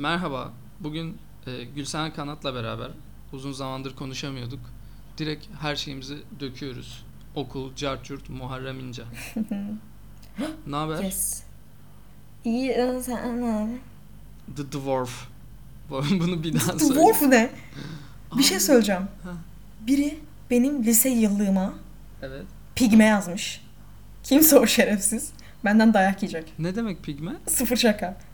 Merhaba. Bugün e, Gülsen Kanat'la beraber uzun zamandır konuşamıyorduk. Direkt her şeyimizi döküyoruz. Okul, carçurt, Muharrem İnce. ne haber? Yes. İyi sen ne? The Dwarf. Bunu bir daha söyle. Dwarf ne? Bir şey söyleyeceğim. Biri benim lise yıllığıma Evet. pigme yazmış. Kimse o şerefsiz. Benden dayak yiyecek. Ne demek pigme? Sıfır şaka.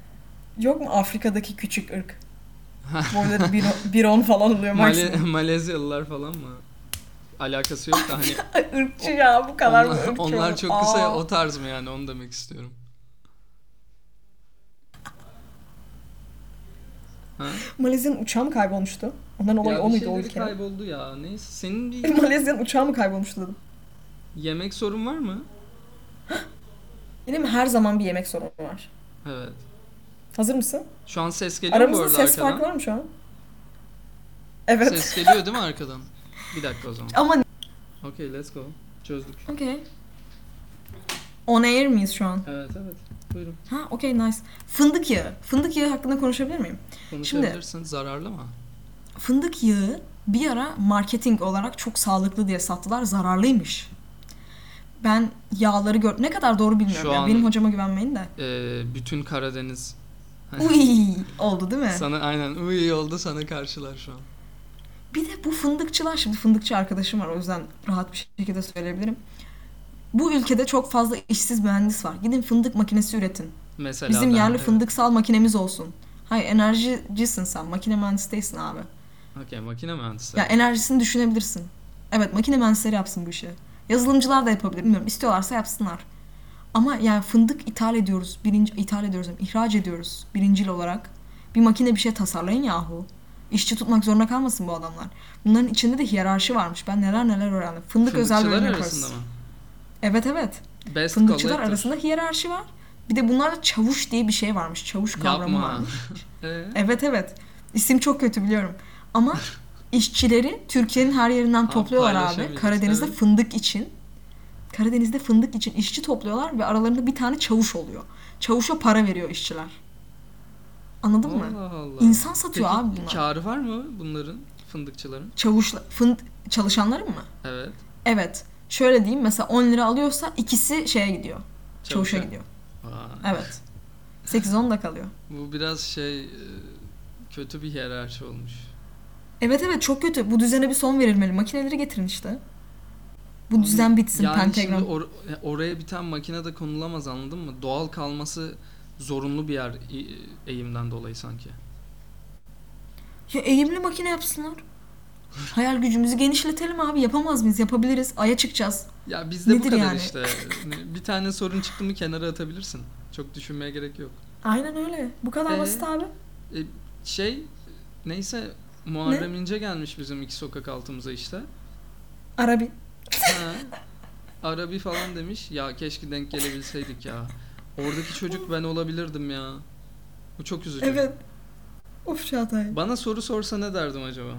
Yok mu Afrika'daki küçük ırk? Boyları bir, bir on falan oluyor Male maksimum. Malezyalılar falan mı? Alakası yok da hani Ay, ırkçı ya bu kadar mı onlar, ırkçı onlar çok kısa ya, Aa. o tarz mı yani onu demek istiyorum. Ha? Malezya'nın uçağı mı kaybolmuştu? Ondan olay Ya o bir muydu o şeyleri ülkenin? kayboldu ya. Neyse senin bir Malezya'nın uçağı mı kaybolmuştu dedim. yemek sorun var mı? Benim her zaman bir yemek sorunu var. Evet. Hazır mısın? Şu an ses geliyor mu bu Aramızda arada ses arkadan? farkı var mı şu an? Evet. Ses geliyor değil mi arkadan? Bir dakika o zaman. Ama Okay let's go. Çözdük. Okey. On air miyiz şu an? Evet evet. Buyurun. Ha okey nice. Fındık yağı. Fındık yağı hakkında konuşabilir miyim? Konuşabilirsin. Zararlı mı? Fındık yağı bir ara marketing olarak çok sağlıklı diye sattılar. Zararlıymış. Ben yağları gör... Ne kadar doğru bilmiyorum. Şu yani. an- Benim hocama güvenmeyin de. Ee, bütün Karadeniz Uy oldu değil mi? sana aynen uy oldu sana karşılar şu an. Bir de bu fındıkçılar şimdi fındıkçı arkadaşım var o yüzden rahat bir şekilde söyleyebilirim. Bu ülkede çok fazla işsiz mühendis var. Gidin fındık makinesi üretin. Mesela Bizim ben- yerli evet. fındıksal makinemiz olsun. Hayır enerjicisin sen. Makine mühendisi değilsin abi. Okey makine mühendisi. Ya enerjisini düşünebilirsin. Evet makine mühendisleri yapsın bu işi. Yazılımcılar da yapabilir. Bilmiyorum istiyorlarsa yapsınlar. Ama yani fındık ithal ediyoruz. Birinci, ithal ediyoruz. yani ihraç ediyoruz. Birincil olarak. Bir makine bir şey tasarlayın yahu. İşçi tutmak zorunda kalmasın bu adamlar. Bunların içinde de hiyerarşi varmış. Ben neler neler öğrendim. Fındık özel Fındıkçılar bölüm arasında mı? Evet evet. Best Fındıkçılar collector. arasında hiyerarşi var. Bir de bunlarda çavuş diye bir şey varmış. Çavuş kavramı Yapma. varmış. Ee? Evet evet. İsim çok kötü biliyorum. Ama işçileri Türkiye'nin her yerinden Ha, topluyorlar abi. Karadeniz'de evet. fındık için. Karadeniz'de fındık için işçi topluyorlar ve aralarında bir tane çavuş oluyor. Çavuşa para veriyor işçiler. Anladın mı? Allah Allah. İnsan satıyor Peki, abi bunlar. Karı var mı bunların fındıkçıların? Çavuşla fınd çalışanların mı? Evet. Evet. Şöyle diyeyim mesela 10 lira alıyorsa ikisi şeye gidiyor. Çavuşa Çavuşa. gidiyor. Vay. Evet. 8-10 da kalıyor. Bu biraz şey e, kötü bir hiyerarşi olmuş. Evet evet çok kötü. Bu düzene bir son verilmeli. Makineleri getirin işte. Bu düzen bitsin. Yani pentagram. şimdi or- oraya bir tane makine de konulamaz anladın mı? Doğal kalması zorunlu bir yer e- eğimden dolayı sanki. Ya eğimli makine yapsınlar. Hayal gücümüzü genişletelim abi. Yapamaz mıyız? Yapabiliriz. Aya çıkacağız. Ya bizde bu Nedir kadar yani? işte. Ne- bir tane sorun çıktı mı kenara atabilirsin. Çok düşünmeye gerek yok. Aynen öyle. Bu kadar Ee? basit abi. E, şey neyse Muharrem İnce gelmiş bizim iki sokak altımıza işte. Arabi. Ha, Arabi falan demiş. Ya keşke denk gelebilseydik ya. Oradaki çocuk ben olabilirdim ya. Bu çok üzücü. Evet. Of Çağatay. Bana soru sorsa ne derdim acaba?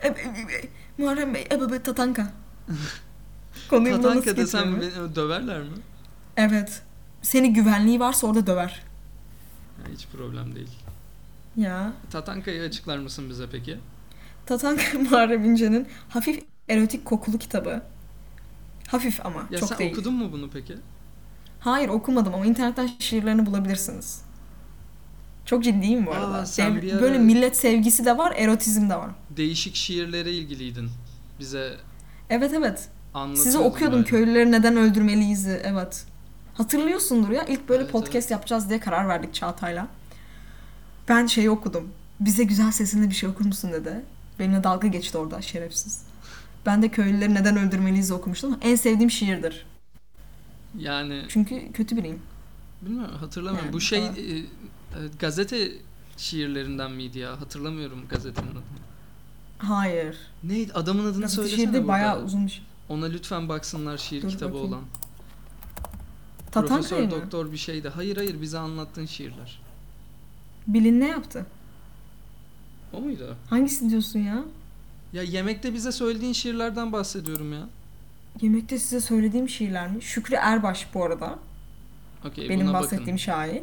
E, e, e, Muharrem Bey. E, tatanka. Konuyu Tatanka desem beni döverler mi? Evet. Seni güvenliği varsa orada döver. Ya, hiç problem değil. Ya. Tatanka'yı açıklar mısın bize peki? Tatanka Muharrem İnce'nin hafif erotik kokulu kitabı. Hafif ama. Ya çok sen değil. okudun mu bunu peki? Hayır okumadım ama internetten şiirlerini bulabilirsiniz. Çok ciddiyim bu Aa, arada. sen bir ara- Böyle millet sevgisi de var, erotizm de var. Değişik şiirlere ilgiliydin. Bize Evet evet. Size okuyordum böyle. köylüleri neden öldürmeliyiz evet. Hatırlıyorsundur ya ilk böyle Evet, podcast yapacağız diye karar verdik Çağatay'la. Ben şeyi okudum. Bize güzel sesinde bir şey okur musun dedi. Benimle dalga geçti orada şerefsiz. Ben de köylüleri neden öldürmeliyiz okumuştum. En sevdiğim şiirdir. Yani Çünkü kötü biriyim. bilmiyorum hatırlamıyorum. Yani Bu şey e, e, gazete şiirlerinden miydi ya? Hatırlamıyorum gazetenin adını. Hayır. Neydi? Adamın adını Gazete söylesene şiir de burada. bayağı uzun bir şey. Ona lütfen baksınlar şiir Dur kitabı bakayım. olan. Tatanka'yı Profesör mı? doktor bir şeydi. Hayır hayır bize anlattığın şiirler. Bilin ne yaptı? O muydu? Hangisi diyorsun ya? Ya yemekte bize söylediğin şiirlerden bahsediyorum ya. Yemekte size söylediğim şiirler mi? Şükrü Erbaş bu arada. Okey benim bahsettiğim bakın. şair.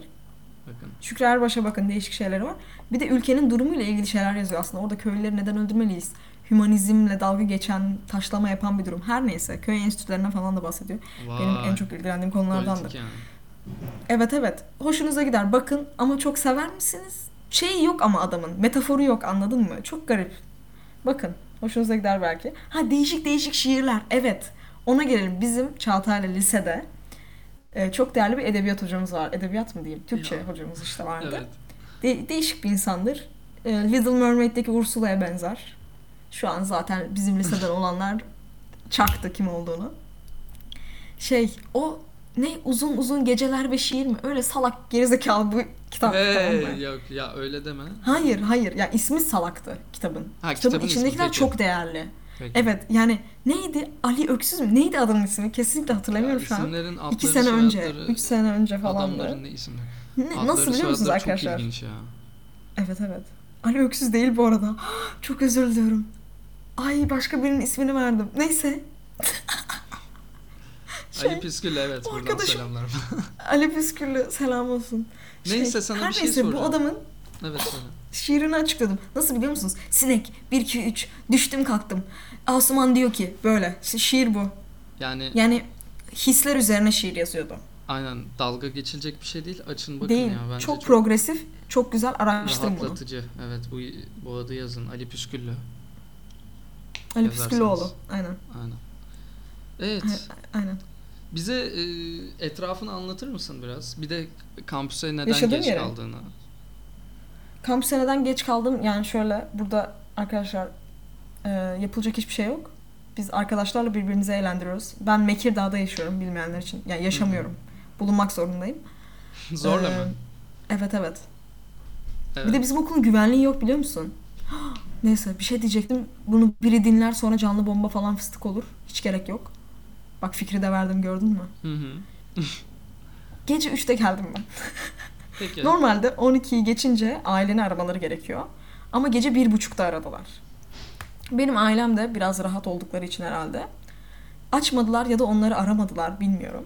Bakın. Şükrü Erbaş'a bakın değişik şeyleri var. Bir de ülkenin durumuyla ilgili şeyler yazıyor aslında. Orada köylüleri neden öldürmeliyiz? Hümanizmle dalga geçen, taşlama yapan bir durum. Her neyse köy enstitülerine falan da bahsediyor. Benim en Vay, çok ilgilendiğim konulardandır. yani. Evet evet. Hoşunuza gider. Bakın ama çok sever misiniz? Şeyi yok ama adamın. Metaforu yok anladın mı? Çok garip. Bakın. Hoşunuza gider belki. Ha değişik değişik şiirler. Evet. Ona gelelim. Bizim Çağatay'la lisede e, çok değerli bir edebiyat hocamız var. Edebiyat mı diyeyim? Türkçe Ya. hocamız işte vardı. Evet. De- değişik bir insandır. E, Little Mermaid'deki Ursula'ya benzer. Şu an zaten bizim liseden olanlar çaktı kim olduğunu. Şey o ne uzun uzun geceler ve şiir mi? Öyle salak gerizekalı bu kitap tamam Hey, mı? yok ya öyle deme. Hayır hayır ya ismi salaktı kitabın. Ha, kitabın kitabın ismi, içindekiler peki. çok değerli. Peki. Evet yani neydi? Ali Öksüz mü? Neydi adamın ismi? Kesinlikle Ya, hatırlamıyorum şu an. adları, İki sene önce, üç sene önce falandı. adamların ne isimleri? Ne, Adları, nasıl biliyor musunuz arkadaşlar? Çok ilginç ya. Evet evet. Ali Öksüz değil bu arada. Çok özür diliyorum. Ay başka birinin ismini verdim. Neyse. Şey, Ali Püskül evet buradan arkadaşım- selamlar. Ali Püsküllü selam olsun. Neyse, sana her bir şey neyse, bu soracağım. adamın evet söyle. şiirini açıkladım. Nasıl biliyor musunuz? Sinek 1 2 3 düştüm kalktım. Asuman diyor ki böyle şiir bu. Yani Yani hisler üzerine şiir yazıyordu. aynen dalga geçilecek bir şey değil. Açın bakın değil. ya bence çok, progresif, çok güzel araştırın bunu. rahatlatıcı. Evet bu bu adı yazın Ali Püsküllü. Ali. Püskülüoğlu. Aynen. Aynen. Evet. Aynen. Bize e, etrafını anlatır mısın biraz? Bir de kampüse neden Yaşadığım geç yere. kaldığını. Kampüse neden geç kaldım? Yani şöyle burada arkadaşlar e, yapılacak hiçbir şey yok. Biz arkadaşlarla birbirimizi eğlendiriyoruz. Ben Mekirdağ'da yaşıyorum bilmeyenler için. Yani yaşamıyorum. Bulunmak zorundayım. Zorla Ee, mı? Evet evet. Evet. Bir de bizim okulun güvenliği yok biliyor musun? Neyse bir şey diyecektim. Bunu biri dinler sonra canlı bomba falan fıstık olur. Hiç gerek yok. Bak fikri de verdim gördün mü? Hı hı. Gece 3'te geldim ben. Peki. Normalde 12'yi geçince aileni aramaları gerekiyor. Ama gece 1.30'da aradılar. Benim ailem de biraz rahat oldukları için herhalde. Açmadılar ya da onları aramadılar bilmiyorum.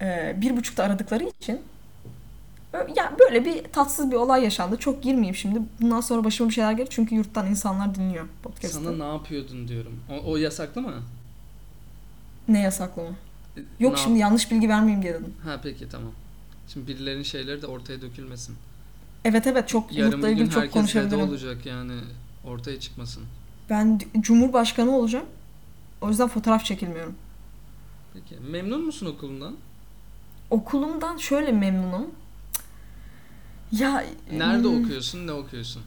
Ee, bir buçukta aradıkları için ya böyle bir tatsız bir olay yaşandı. Çok girmeyeyim şimdi. Bundan sonra başıma bir şeyler gelir çünkü yurttan insanlar dinliyor podcast'ı. Sana ne yapıyordun diyorum. O, o yasaklı mı? Ne? E, Yok ne şimdi yanlış bilgi vermeyeyim diye dedim. yap- Ha peki tamam. Şimdi birilerinin şeyleri de ortaya dökülmesin. Evet evet çok Yarın bir gün ilgili çok herkes dede konuşabilirim. olacak yani ortaya çıkmasın. Ben d- Cumhurbaşkanı olacağım. O yüzden fotoğraf çekilmiyorum. Peki. Memnun musun okulundan? Okulumdan şöyle memnunum. Ya Nerede hmm, okuyorsun? Ne okuyorsun?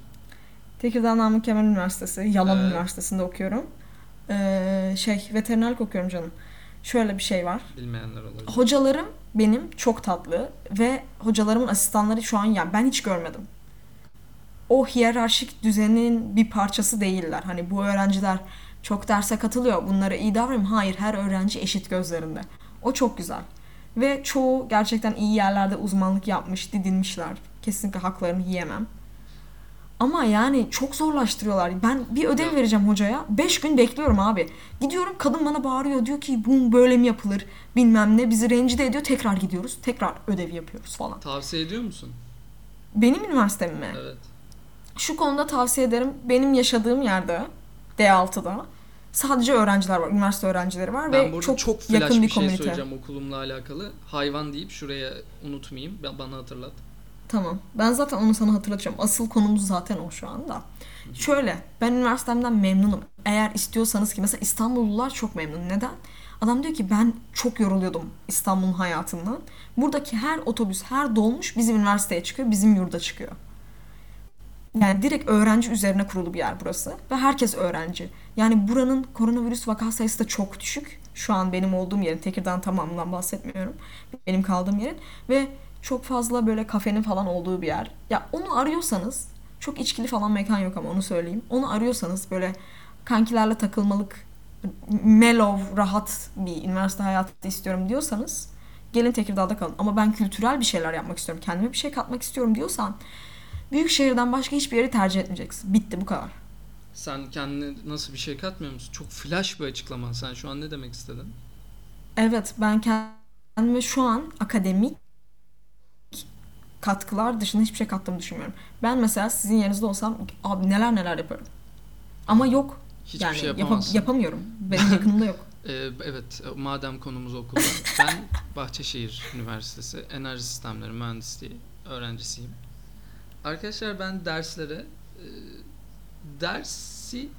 Tekirdağ Namık Kemal Üniversitesi, Yalan Evet. Üniversitesi'nde okuyorum. Ee, şey, veterinerlik okuyorum canım. Şöyle bir şey var. Bilmeyenler olabilir. Hocalarım benim çok tatlı ve hocalarımın asistanları şu an yani ben hiç görmedim. O hiyerarşik düzenin bir parçası değiller. Hani bu öğrenciler çok derse katılıyor. Bunlara iyi davranayım. Hayır, her öğrenci eşit gözlerinde. O çok güzel. Ve çoğu gerçekten iyi yerlerde uzmanlık yapmış, didinmişler. Kesinlikle haklarını yiyemem. Ama yani çok zorlaştırıyorlar. Ben bir ödev Ya. vereceğim hocaya. 5 gün bekliyorum abi. Gidiyorum kadın bana bağırıyor. Diyor ki bu böyle mi yapılır bilmem ne. Bizi rencide ediyor. Tekrar gidiyoruz. Tekrar ödev yapıyoruz falan. Tavsiye ediyor musun? Benim üniversitem mi? Evet. Şu konuda tavsiye ederim. Benim yaşadığım yerde D6'da sadece öğrenciler var. Üniversite öğrencileri var Ben ve burada çok, çok, flash yakın bir bir şey komünite. söyleyeceğim okulumla alakalı. Hayvan deyip şuraya unutmayayım. Bana hatırlat. Tamam. Ben zaten onu sana hatırlatacağım. Asıl konumuz zaten o şu anda. Şöyle, ben üniversitemden memnunum. Eğer istiyorsanız ki mesela İstanbullular çok memnun. Neden? Adam diyor ki ben çok yoruluyordum İstanbul'un hayatından. Buradaki her otobüs, her dolmuş bizim üniversiteye çıkıyor, bizim yurda çıkıyor. Yani direkt öğrenci üzerine kurulu bir yer burası. Ve herkes öğrenci. Yani buranın koronavirüs vaka sayısı da çok düşük. Şu an benim olduğum yerin, Tekirdağ'ın tamamından bahsetmiyorum. Benim kaldığım yerin. Ve çok fazla böyle kafenin falan olduğu bir yer. Ya onu arıyorsanız, çok içkili falan mekan yok ama onu söyleyeyim. Onu arıyorsanız böyle kankilerle takılmalık, mellow, rahat bir üniversite hayatı istiyorum diyorsanız gelin Tekirdağ'da kalın. Ama ben kültürel bir şeyler yapmak istiyorum, kendime bir şey katmak istiyorum diyorsan büyük şehirden başka hiçbir yeri tercih etmeyeceksin. Bitti bu kadar. Sen kendine nasıl bir şey katmıyor musun? Çok flash bir açıklama. Sen şu an ne demek istedin? Evet ben kendime şu an akademik katkılar dışında hiçbir şey kattığımı düşünmüyorum. Ben mesela sizin yerinizde olsam abi neler neler yaparım. Ama yok. Hiçbir yani şey yapa- yapamazsın. yapamıyorum. Benim yakınımda yok. Ee, evet, madem konumuz okulda. ben Bahçeşehir Üniversitesi Enerji Sistemleri Mühendisliği öğrencisiyim. Arkadaşlar ben derslere e, dersi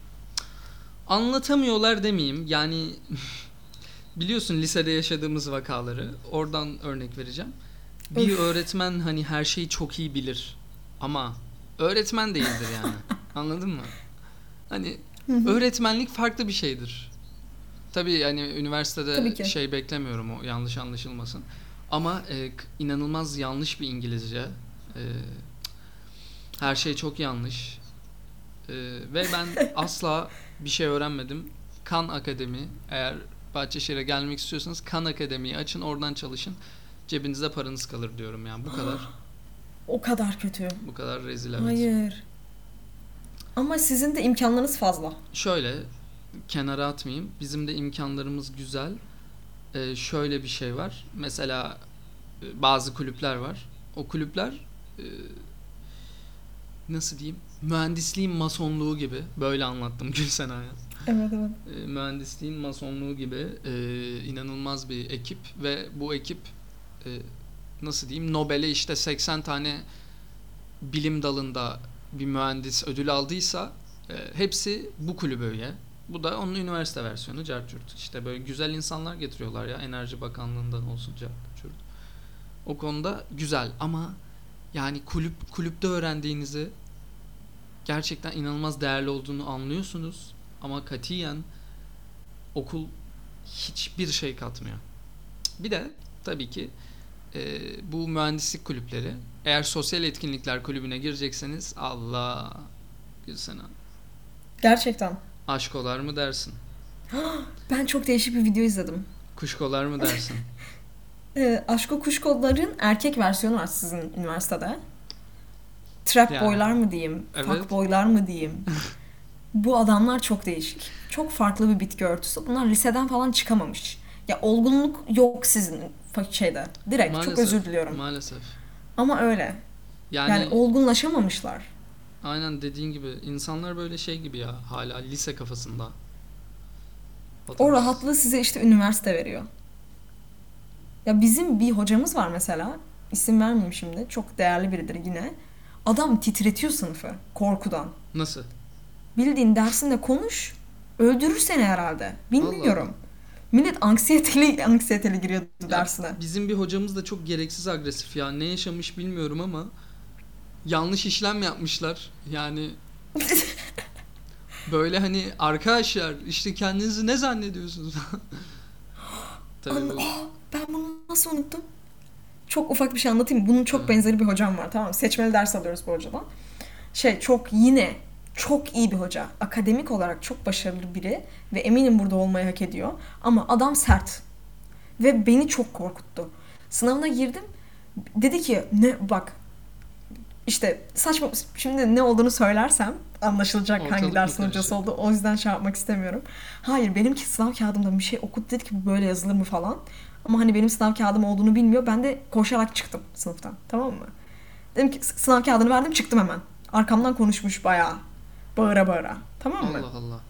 anlatamıyorlar demeyeyim. Yani biliyorsun lisede yaşadığımız vakaları. Oradan örnek vereceğim. Bir Öf. öğretmen hani her şeyi çok iyi bilir. Ama öğretmen değildir yani. Anladın mı? Hani öğretmenlik farklı bir şeydir. Tabii yani Tabii üniversitede ki. şey beklemiyorum o yanlış anlaşılmasın. Ama e, inanılmaz yanlış bir İngilizce. E, her şey çok yanlış. E, ve ben asla bir şey öğrenmedim. Kan Akademi eğer Bahçeşehir'e gelmek istiyorsanız Kan Akademi'yi açın oradan çalışın. Cebinizde paranız kalır diyorum yani bu kadar. O kadar kötü. bu kadar rezil evet. Hayır. Ama sizin de imkanlarınız fazla. Şöyle kenara atmayayım. Bizim de imkanlarımız güzel. Ee, şöyle bir şey var. Mesela e, bazı kulüpler var. O kulüpler e, nasıl diyeyim? Mühendisliğin masonluğu gibi. Böyle anlattım Gülsena'ya. Evet evet. E, mühendisliğin masonluğu gibi e, inanılmaz bir ekip ve bu ekip e, nasıl diyeyim Nobel'e işte 80 tane bilim dalında bir mühendis ödül aldıysa e, hepsi bu kulübe üye. Bu da onun üniversite versiyonu Cartürt. İşte böyle güzel insanlar getiriyorlar ya Enerji Bakanlığından olsun Cartürt. O konuda güzel ama yani kulüp kulüpte öğrendiğinizi gerçekten inanılmaz değerli olduğunu anlıyorsunuz ama katiyen okul hiçbir şey katmıyor. Bir de tabii ki e, bu mühendislik kulüpleri eğer sosyal etkinlikler kulübüne girecekseniz Allah Gülsena Gerçekten. aşkolar mı dersin? Ben çok değişik bir video izledim. Kuşkolar mı dersin? Ee, Aşko Kuşko'ların erkek versiyonu var sizin üniversitede. Trap Yani. boylar mı diyeyim, Evet. fuck boylar mı diyeyim. Bu adamlar çok değişik. Çok farklı bir bitki örtüsü. Bunlar liseden falan çıkamamış. Ya olgunluk yok sizin şeyde. Direkt çok özür diliyorum. Maalesef. Ama öyle. Yani, Yani, olgunlaşamamışlar. aynen dediğin gibi insanlar böyle şey gibi ya hala lise kafasında. O rahatlığı size işte üniversite veriyor. Ya bizim bir hocamız var mesela. İsim vermeyeyim şimdi. Çok değerli biridir yine. Adam titretiyor sınıfı korkudan. Nasıl? Bildiğin dersinde konuş. Öldürür seni herhalde. Bilmiyorum. Allah. Millet anksiyeteli anksiyeteli giriyordu Ya dersine. Bizim bir hocamız da çok gereksiz agresif ya. Ne yaşamış bilmiyorum ama yanlış işlem yapmışlar. Yani böyle hani arkadaşlar işte kendinizi ne zannediyorsunuz? Tabii Anla- bu ben bunu nasıl unuttum? Çok ufak bir şey anlatayım. Bunun çok benzeri bir hocam var tamam? Seçmeli ders alıyoruz bu hocadan. Şey çok yine çok iyi bir hoca. Akademik olarak çok başarılı biri ve eminim burada olmayı hak ediyor. Ama adam sert. Ve beni çok korkuttu. Sınavına girdim. Dedi ki ne bak işte saçma şimdi ne olduğunu söylersem anlaşılacak Ortalık hangi dersin hocası oldu. O yüzden şey yapmak istemiyorum. Hayır benimki sınav kağıdımda bir şey okudu dedi ki bu böyle yazılır mı falan. Ama hani benim sınav kağıdım olduğunu bilmiyor. Ben de koşarak çıktım sınıftan. Tamam mı? Dedim ki "S- sınav kağıdını verdim çıktım hemen. Arkamdan konuşmuş bayağı. Bağıra bağıra. Tamam mı? Allah Allah.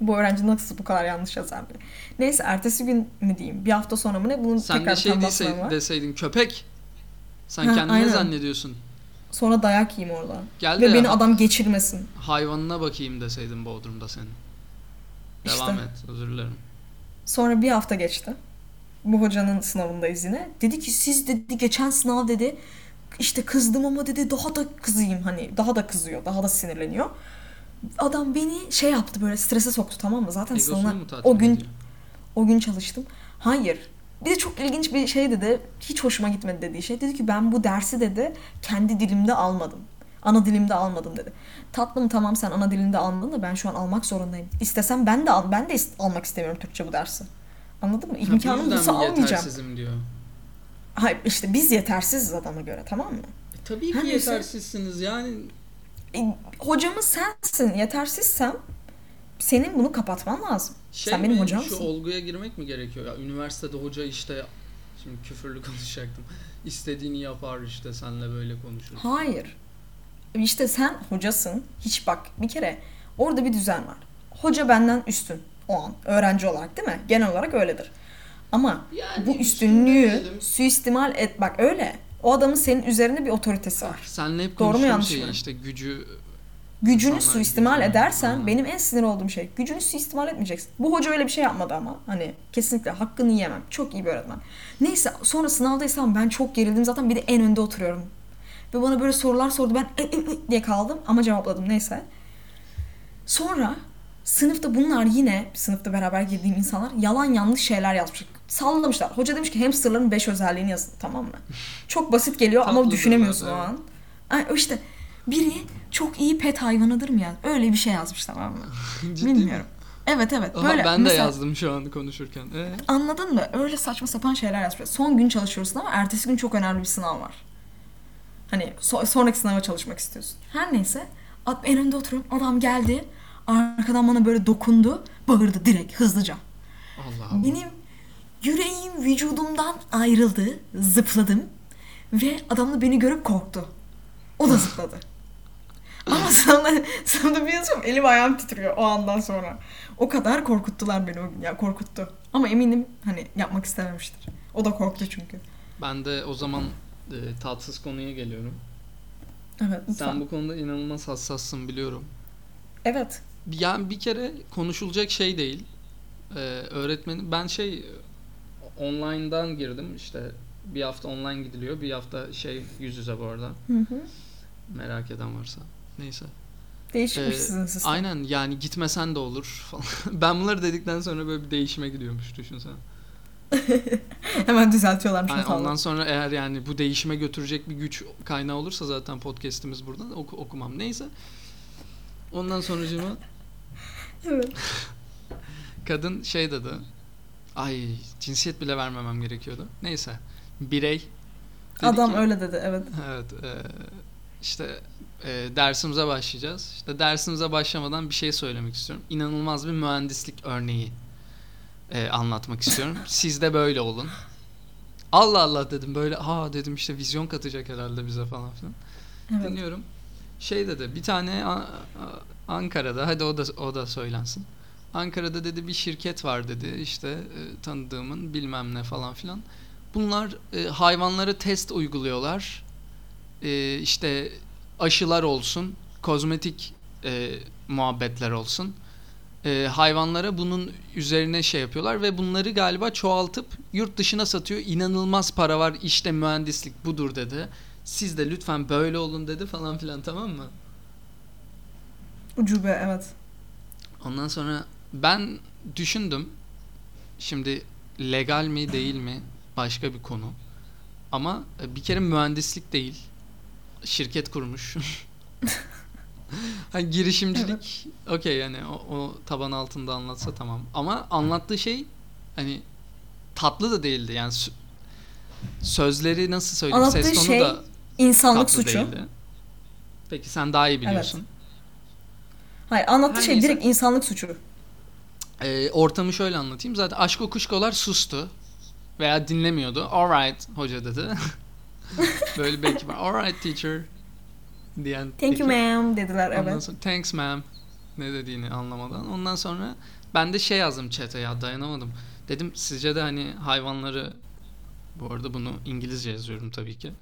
Bu öğrenci nasıl bu kadar yanlış yazar diye. Neyse ertesi gün mü diyeyim? Bir hafta sonra mı ne? Bunun Sen tekrar de şey var. deseydin köpek. Sen Ha, kendini aynen. ne zannediyorsun? Sonra dayak yiyeyim orada. Gel Ve de beni adam geçirmesin. hayvanına bakayım deseydin Bodrum'da senin. Devam İşte. et. Özür dilerim. Sonra bir hafta geçti. Bu hocanın sınavındayız yine. Dedi ki siz dedi geçen sınav dedi işte kızdım ama dedi daha da kızayım hani daha da kızıyor daha da sinirleniyor. Adam beni şey yaptı böyle strese soktu tamam mı? Zaten Egosunu sınavına mu tatmin o gün ediyor? o gün çalıştım. Hayır. Bir de çok ilginç bir şey dedi. Hiç hoşuma gitmedi dediği şey. Dedi ki ben bu dersi dedi kendi dilimde almadım. Ana dilimde almadım dedi. Tatlım tamam sen ana dilinde almadın da ben şu an almak zorundayım. İstesem ben de al ben de ist- almak istemiyorum Türkçe bu dersi. Anladın mı? Ha, bu İmkanım yüzden olsa mi almayacağım. yetersizim diyor. Hayır işte biz yetersiziz adama göre tamam mı? E, tabii ki neyse. yetersizsiniz yani. E, hocamız sensin. Yetersizsem senin bunu kapatman lazım. Şey Sen benim mi, hocamsın. Şu olguya girmek mi gerekiyor? Ya üniversitede hoca işte Şimdi küfürlü konuşacaktım. İstediğini yapar işte senle böyle konuşur. Hayır. İşte sen hocasın. Hiç bak bir kere orada bir düzen var. Hoca benden üstün o an öğrenci olarak değil mi? Genel olarak öyledir. Ama Yani bu üstün üstünlüğü suistimal et bak öyle. O adamın senin üzerinde bir otoritesi var. Senle hep Doğru mu, konuştuğum yanlış şey mı? işte gücü Gücünü suistimal gücünü- edersen Aynen. benim en sinir olduğum şey. Gücünü suistimal etmeyeceksin. Bu hoca öyle bir şey yapmadı ama. Hani kesinlikle hakkını yiyemem. Çok iyi bir öğretmen. Neyse sonra sınavdaysam ben çok gerildim. Zaten bir de en önde oturuyorum. Ve bana böyle sorular sordu. Ben "E, e, e" diye kaldım ama cevapladım neyse. Sonra sınıfta bunlar yine sınıfta beraber girdiğim insanlar yalan yanlış şeyler yazmış. Sallamışlar. Hoca demiş ki hamsterların 5 özelliğini yazın tamam mı? Çok basit geliyor ama düşünemiyorsun o an. Ay, işte biri çok iyi pet hayvanıdır mı ya? Öyle bir şey yazmış tamam mı? Mi? Bilmiyorum. Evet evet Aha, böyle. ben de mesela- yazdım şu an konuşurken. Ee? Anladın mı? Öyle saçma sapan şeyler yazmış. Son gün çalışıyorsun ama ertesi gün çok önemli bir sınav var. Hani so- sonraki sınava çalışmak istiyorsun. Her neyse. En önde oturuyorum. Adam geldi. Arkadan bana böyle dokundu. Bağırdı direkt hızlıca. Allah Allah. Benim yüreğim vücudumdan ayrıldı. Zıpladım. Ve adam da beni görüp korktu. O da zıpladı. Ama sana, sana bir yazıyorum elim ayağım titriyor o andan sonra. O kadar korkuttular beni o gün. Ya korkuttu. Ama eminim hani yapmak istememiştir. O da korktu çünkü. Ben de o zaman e, tatsız konuya geliyorum. Evet lütfen. Sen bu konuda inanılmaz hassassın biliyorum. Evet. Yani bir kere konuşulacak şey değil. Ee, öğretmenim ben şey online'dan girdim işte bir hafta online gidiliyor bir hafta şey yüz yüze bu arada Hı hı. merak eden varsa neyse. Değişikmiş Ee, sizin sistem. Aynen yani gitmesen de olur falan. ben bunları dedikten sonra böyle bir değişime gidiyormuş düşünsene. Hemen düzeltiyorlarmış Yani ondan sonra eğer yani bu değişime götürecek bir güç kaynağı olursa zaten podcast'imiz burada oku- okumam neyse. Ondan sonracığıma Evet. kadın şey dedi. Ay cinsiyet bile vermemem gerekiyordu. Neyse. Birey. Adam ki- öyle dedi evet. Evet. e, işte e, dersimize başlayacağız. İşte dersimize başlamadan bir şey söylemek istiyorum. İnanılmaz bir mühendislik örneği e, anlatmak istiyorum. Siz de böyle olun. Allah Allah dedim böyle ha dedim işte vizyon katacak herhalde bize falan filan. Evet. Dinliyorum. Şey dedi bir tane A- A- Ankara'da hadi o da o da söylensin. Ankara'da dedi bir şirket var dedi işte e, tanıdığımın bilmem ne falan filan. Bunlar e, hayvanlara test uyguluyorlar. E, işte aşılar olsun, kozmetik e, muhabbetler olsun. E, hayvanlara bunun üzerine şey yapıyorlar ve bunları galiba çoğaltıp yurt dışına satıyor. İnanılmaz para var işte mühendislik budur dedi. Siz de lütfen böyle olun dedi falan filan tamam mı? Ucube evet. Ondan sonra ben düşündüm. Şimdi legal mi değil mi başka bir konu. Ama e, bir kere mühendislik değil. Şirket kurmuş. hani girişimcilik okey yani o, o taban altında anlatsa tamam. Ama anlattığı şey hani tatlı da değildi. Yani sö- sözleri nasıl söyleyeyim Anlattığı ses tonu şey da İnsanlık tatlı suçu. değildi. Peki sen daha iyi biliyorsun. Hayır anlattığı Her şey neyse. direkt insanlık suçu. Ee, ortamı şöyle anlatayım. Zaten aşk kuşkolar sustu. Veya dinlemiyordu. Alright hoca dedi. Böyle belki var. Alright teacher. Diyen Thank you peki. ma'am dediler Ondan evet. sonra thanks ma'am. Ne dediğini anlamadan. Ondan sonra ben de şey yazdım chat'e ya dayanamadım. Dedim sizce de hani hayvanları bu arada bunu İngilizce yazıyorum tabii ki.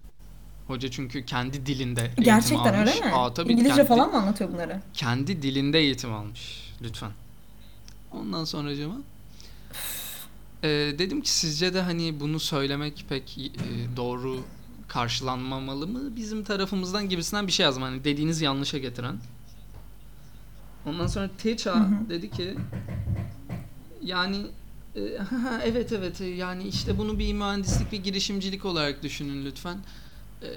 Hoca çünkü kendi dilinde eğitim Gerçekten almış. öyle mi? Aa, tabii İngilizce kendi- falan mı anlatıyor bunları? kendi dilinde eğitim almış. Lütfen. Ondan sonracığıma e, dedim ki sizce de hani bunu söylemek pek e, doğru karşılanmamalı mı bizim tarafımızdan gibisinden bir şey yazdım. Hani dediğiniz yanlışa getiren. Ondan sonra Teça dedi ki yani e, evet evet e, yani işte bunu bir mühendislik bir girişimcilik olarak düşünün lütfen. E,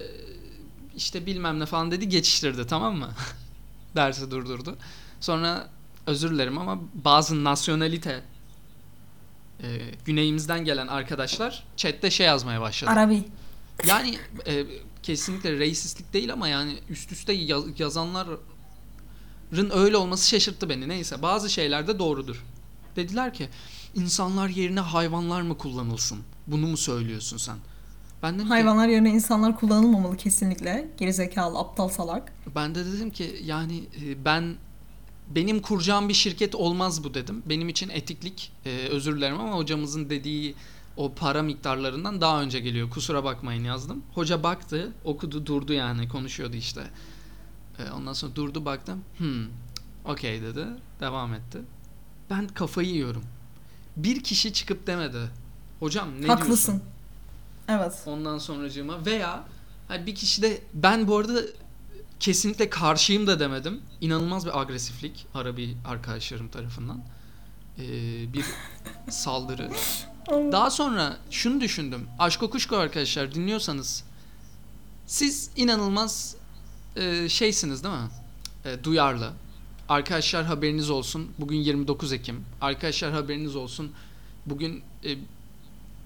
işte bilmem ne falan dedi geçiştirdi tamam mı? Dersi durdurdu. Sonra özür dilerim ama bazı nasyonalite e, güneyimizden gelen arkadaşlar chatte şey yazmaya başladı. Arabi. Yani e, kesinlikle reisistlik değil ama yani üst üste yaz- yazanların öyle olması şaşırttı beni. Neyse bazı şeyler de doğrudur. Dediler ki insanlar yerine hayvanlar mı kullanılsın? Bunu mu söylüyorsun sen? Ben dedim ki, Hayvanlar yerine insanlar kullanılmamalı kesinlikle. Gerizekalı, aptal, salak. ben de dedim ki yani e, ben benim kuracağım bir şirket olmaz bu dedim. Benim için etiklik e, özür dilerim ama hocamızın dediği o para miktarlarından daha önce geliyor. Kusura bakmayın yazdım. Hoca baktı, okudu, durdu yani konuşuyordu işte. E, ondan sonra durdu baktım. Hmm, okey dedi. Devam etti. Ben kafayı yiyorum. Bir kişi çıkıp demedi. Hocam ne Haklısın. diyorsun? Evet. Ondan sonracığıma veya hani bir kişi de ben bu arada kesinlikle karşıyım da demedim. İnanılmaz bir agresiflik Arabi arkadaşlarım tarafından. Ee, bir saldırı. Daha sonra şunu düşündüm. Aşk Kuşko arkadaşlar dinliyorsanız siz inanılmaz e, şeysiniz değil mi? E, duyarlı. Arkadaşlar haberiniz olsun. Bugün 29 Ekim. Arkadaşlar haberiniz olsun. Bugün e,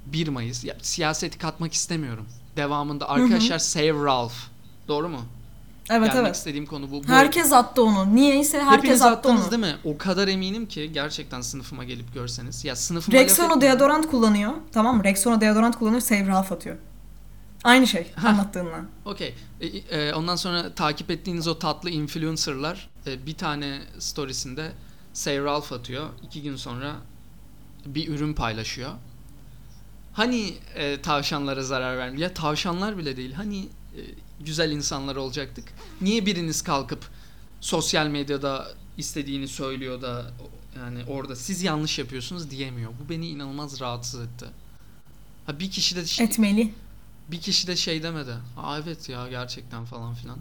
1 Mayıs. Ya, siyaseti katmak istemiyorum. Devamında arkadaşlar Save Ralph. Doğru mu? Evet Gelmek evet. istediğim konu bu. bu Herkes attı onu. Niyeyse herkes Hepiniz attı attınız onu. değil mi? O kadar eminim ki gerçekten sınıfıma gelip görseniz. Ya sınıfıma Rexona deodorant kullanıyor. Tamam mı? Rexona deodorant kullanıyor. Save Ralph atıyor. Aynı şey Ha. anlattığınla. Okey. E, e, ondan sonra takip ettiğiniz o tatlı influencerlar e, bir tane storiesinde Say Ralph atıyor. İki gün sonra bir ürün paylaşıyor. Hani e, tavşanlara zarar vermiyor? Ya tavşanlar bile değil. Hani e, güzel insanlar olacaktık. Niye biriniz kalkıp sosyal medyada istediğini söylüyor da yani orada siz yanlış yapıyorsunuz diyemiyor. Bu beni inanılmaz rahatsız etti. Ha bir kişi de şey- Etmeli. bir kişi de şey demedi. Aa evet ya gerçekten falan filan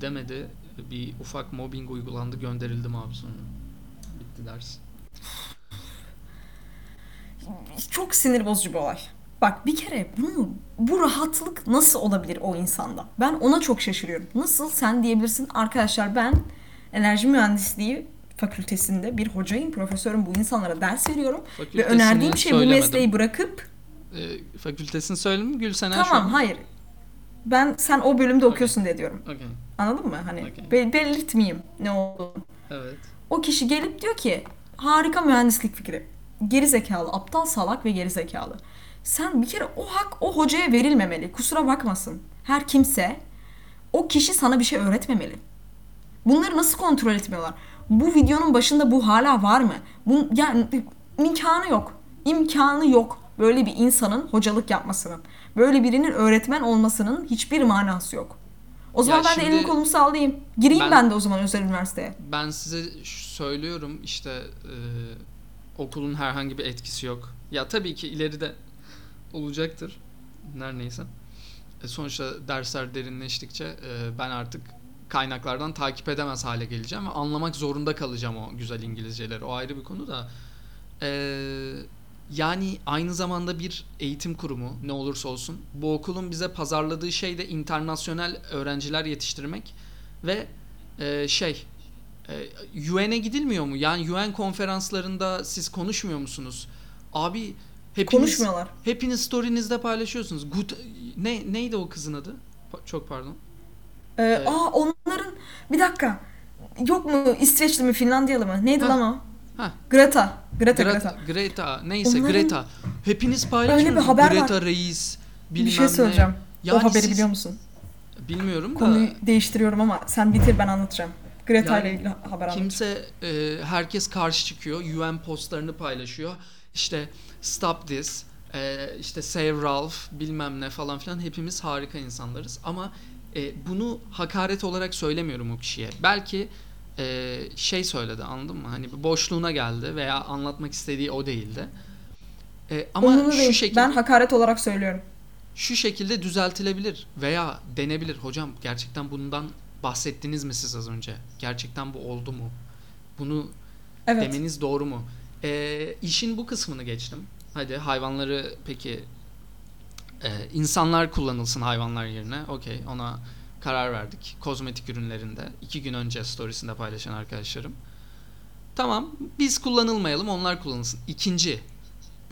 demedi. Bir ufak mobbing uygulandı gönderildim abi sonra. Bitti ders. Çok sinir bozucu bir olay. Bak bir kere bunu bu rahatlık nasıl olabilir o insanda? Ben ona çok şaşırıyorum. Nasıl sen diyebilirsin arkadaşlar ben enerji mühendisliği fakültesinde bir hocayım, profesörüm bu insanlara ders veriyorum ve önerdiğim şey bu söylemedim. mesleği bırakıp Ee, fakültesini söyledim mi Gülsenen şu tamam hayır ben sen o bölümde Okey. okuyorsun diye diyorum. Okey. Anladın mı? Hani Okey. be- belirtmeyeyim ne olduğunu. Evet. O kişi gelip diyor ki harika mühendislik fikri. Geri zekalı, aptal salak ve geri zekalı. Sen bir kere o hak o hocaya verilmemeli. Kusura bakmasın. Her kimse o kişi sana bir şey öğretmemeli. Bunları nasıl kontrol etmiyorlar? Bu videonun başında bu hala var mı? Bu yani imkanı yok. İmkanı yok. Böyle bir insanın hocalık yapmasının. Böyle birinin öğretmen olmasının hiçbir manası yok. O zaman Ya ben de elimi kolumu sallayayım. Gireyim Ben- ben de o zaman özel üniversiteye. Ben size söylüyorum işte e, okulun herhangi bir etkisi yok. Ya tabii ki ileride olacaktır. Her neyse. E, sonuçta dersler derinleştikçe e, ben artık kaynaklardan takip edemez hale geleceğim ve anlamak zorunda kalacağım o güzel İngilizceleri. O ayrı bir konu da. E, yani aynı zamanda bir eğitim kurumu ne olursa olsun bu okulun bize pazarladığı şey de internasyonel öğrenciler yetiştirmek ve e, şey e, UN'e gidilmiyor mu? Yani UN konferanslarında siz konuşmuyor musunuz? Abi hepiniz Konuşmuyorlar. hepiniz story'nizde paylaşıyorsunuz. Good ne neydi o kızın adı? Pa- çok pardon. Ee, Evet. Aa onların bir dakika. Yok mu İsveçli mi Finlandiyalı mı? Neydi Ha, lan o? ha. Greta. Greta Greta, Greta. Greta neyse Onların- Greta. Hepiniz paylaşıyorsunuz. Öyle bir haber var. Greta Reis bilmem Bir şey ne. söyleyeceğim. Yani o haberi siz- biliyor musun? Bilmiyorum da Konuyu değiştiriyorum ama sen bitir ben anlatacağım. Greta Yani ile ilgili haber anlatacağım. Kimse e, herkes karşı çıkıyor. UN postlarını paylaşıyor. İşte stop this. e, işte save Ralph bilmem ne falan filan hepimiz harika insanlarız ama e, bunu hakaret olarak söylemiyorum o kişiye. Belki e, şey söyledi anladın mı? Hani bir boşluğuna geldi veya anlatmak istediği o değildi. E, ama Umurumda şu değil. şekilde Ben hakaret olarak söylüyorum. şu şekilde düzeltilebilir veya denebilir. Hocam gerçekten bundan bahsettiniz mi siz az önce? Gerçekten bu oldu mu? Bunu Evet. demeniz doğru mu? Ee, işin bu kısmını geçtim. Hadi hayvanları peki e, insanlar kullanılsın hayvanlar yerine. Okey ona karar verdik. Kozmetik ürünlerinde iki gün önce storiesinde paylaşan arkadaşlarım. Tamam biz kullanılmayalım onlar kullanılsın. İkinci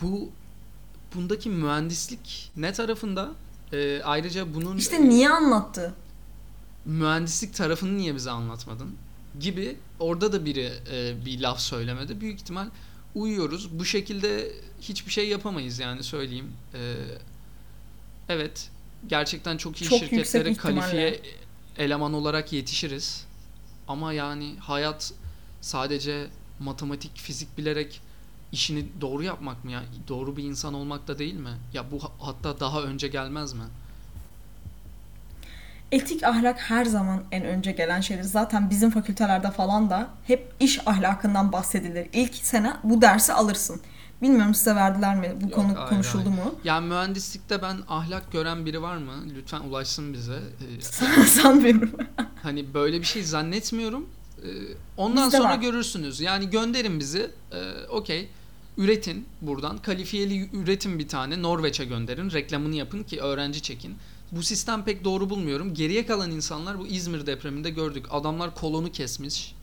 bu bundaki mühendislik ne tarafında? Ee, ayrıca bunun İşte niye anlattı? mühendislik tarafını niye bize anlatmadın gibi orada da biri e, bir laf söylemedi. Büyük ihtimal uyuyoruz. Bu şekilde hiçbir şey yapamayız yani söyleyeyim. Ee, evet gerçekten çok iyi Çok şirketlere kalifiye eleman olarak yetişiriz. Ama yani hayat sadece matematik, fizik bilerek işini doğru yapmak mı ya? Doğru bir insan olmak da değil mi? Ya bu ha- hatta daha önce gelmez mi? Etik ahlak her zaman en önce gelen şeydir. Zaten bizim fakültelerde falan da hep iş ahlakından bahsedilir. İlk sene bu dersi alırsın. Bilmiyorum size verdiler mi? Bu Yok, konu hayır, konuşuldu hayır. mu? Yani mühendislikte ben ahlak gören biri var mı? Lütfen ulaşsın bize. Ee, Sanmıyorum. Hani böyle bir şey zannetmiyorum. Ee, ondan Bizde sonra var. görürsünüz. Yani gönderin bizi. Ee, Okey. Üretin buradan. Kalifiyeli üretin bir tane. Norveç'e gönderin. Reklamını yapın ki öğrenci çekin. Bu sistem pek doğru bulmuyorum. Geriye kalan insanlar bu İzmir depreminde gördük. Adamlar kolonu kesmiş.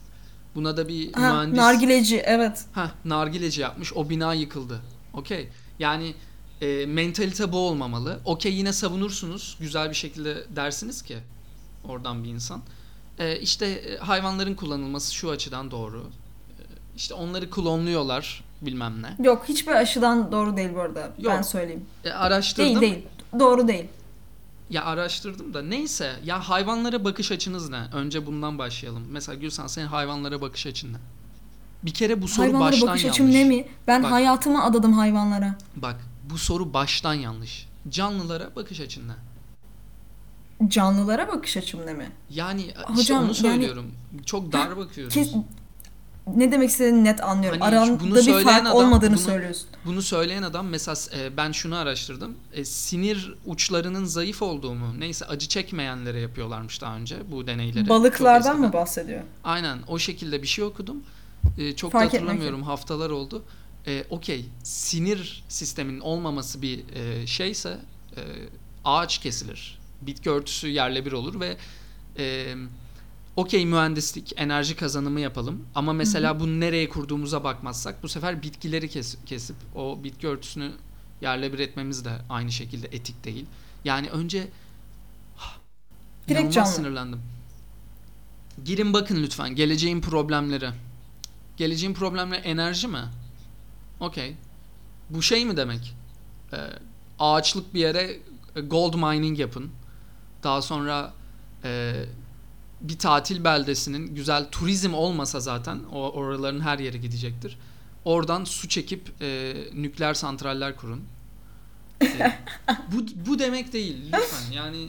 Buna da bir Ha, mühendis... nargileci evet. Heh, nargileci yapmış. O bina yıkıldı. Okey. Yani e, mentalite bu olmamalı. Okey yine savunursunuz. Güzel bir şekilde dersiniz ki oradan bir insan. E, işte e, hayvanların kullanılması şu açıdan doğru. E, işte onları klonluyorlar bilmem ne. Yok hiçbir aşıdan doğru değil bu arada. Ben Yok. söyleyeyim. E, araştırdım. Değil değil. Doğru değil. Ya araştırdım da neyse. Ya hayvanlara bakış açınız ne? Önce bundan başlayalım. Mesela Gülsen senin hayvanlara bakış açın ne? Bir kere bu soru Hayvanlara baştan bakış yanlış. açım ne mi? Ben Bak. hayatımı adadım hayvanlara. Bak bu soru baştan yanlış. Canlılara bakış açın ne? Canlılara bakış açım ne mi? Yani işte Hocam, onu yani- söylüyorum. Çok dar bakıyoruz. Kes, ne demek istediğini net anlıyorum. Hani Aranda bir fark adam olmadığını bunu- söylüyorsun. Bunu söyleyen adam mesela e, ben şunu araştırdım. E, sinir uçlarının zayıf olduğumu neyse acı çekmeyenlere yapıyorlarmış daha önce bu deneyleri. Balıklardan mı bahsediyor? Aynen o şekilde bir şey okudum. E, çok Fark da etmek hatırlamıyorum haftalar oldu. E, Okey sinir sisteminin olmaması bir e, şeyse e, ağaç kesilir. Bitki örtüsü yerle bir olur ve e, okey mühendislik enerji kazanımı yapalım ama mesela bunu nereye kurduğumuza bakmazsak bu sefer bitkileri kes- kesip o bitki örtüsünü yerle bir etmemiz de aynı şekilde etik değil. Yani önce Direkt canlı. sinirlendim. Girin bakın lütfen geleceğin problemleri. Geleceğin problemleri enerji mi? Okey. Bu şey mi demek? Ee, ağaçlık bir yere e, gold mining yapın. Daha sonra e, bir tatil beldesinin güzel turizm olmasa zaten o oraların her yeri gidecektir. Oradan su çekip e, nükleer santraller kurun. E, bu bu demek değil lütfen. Yani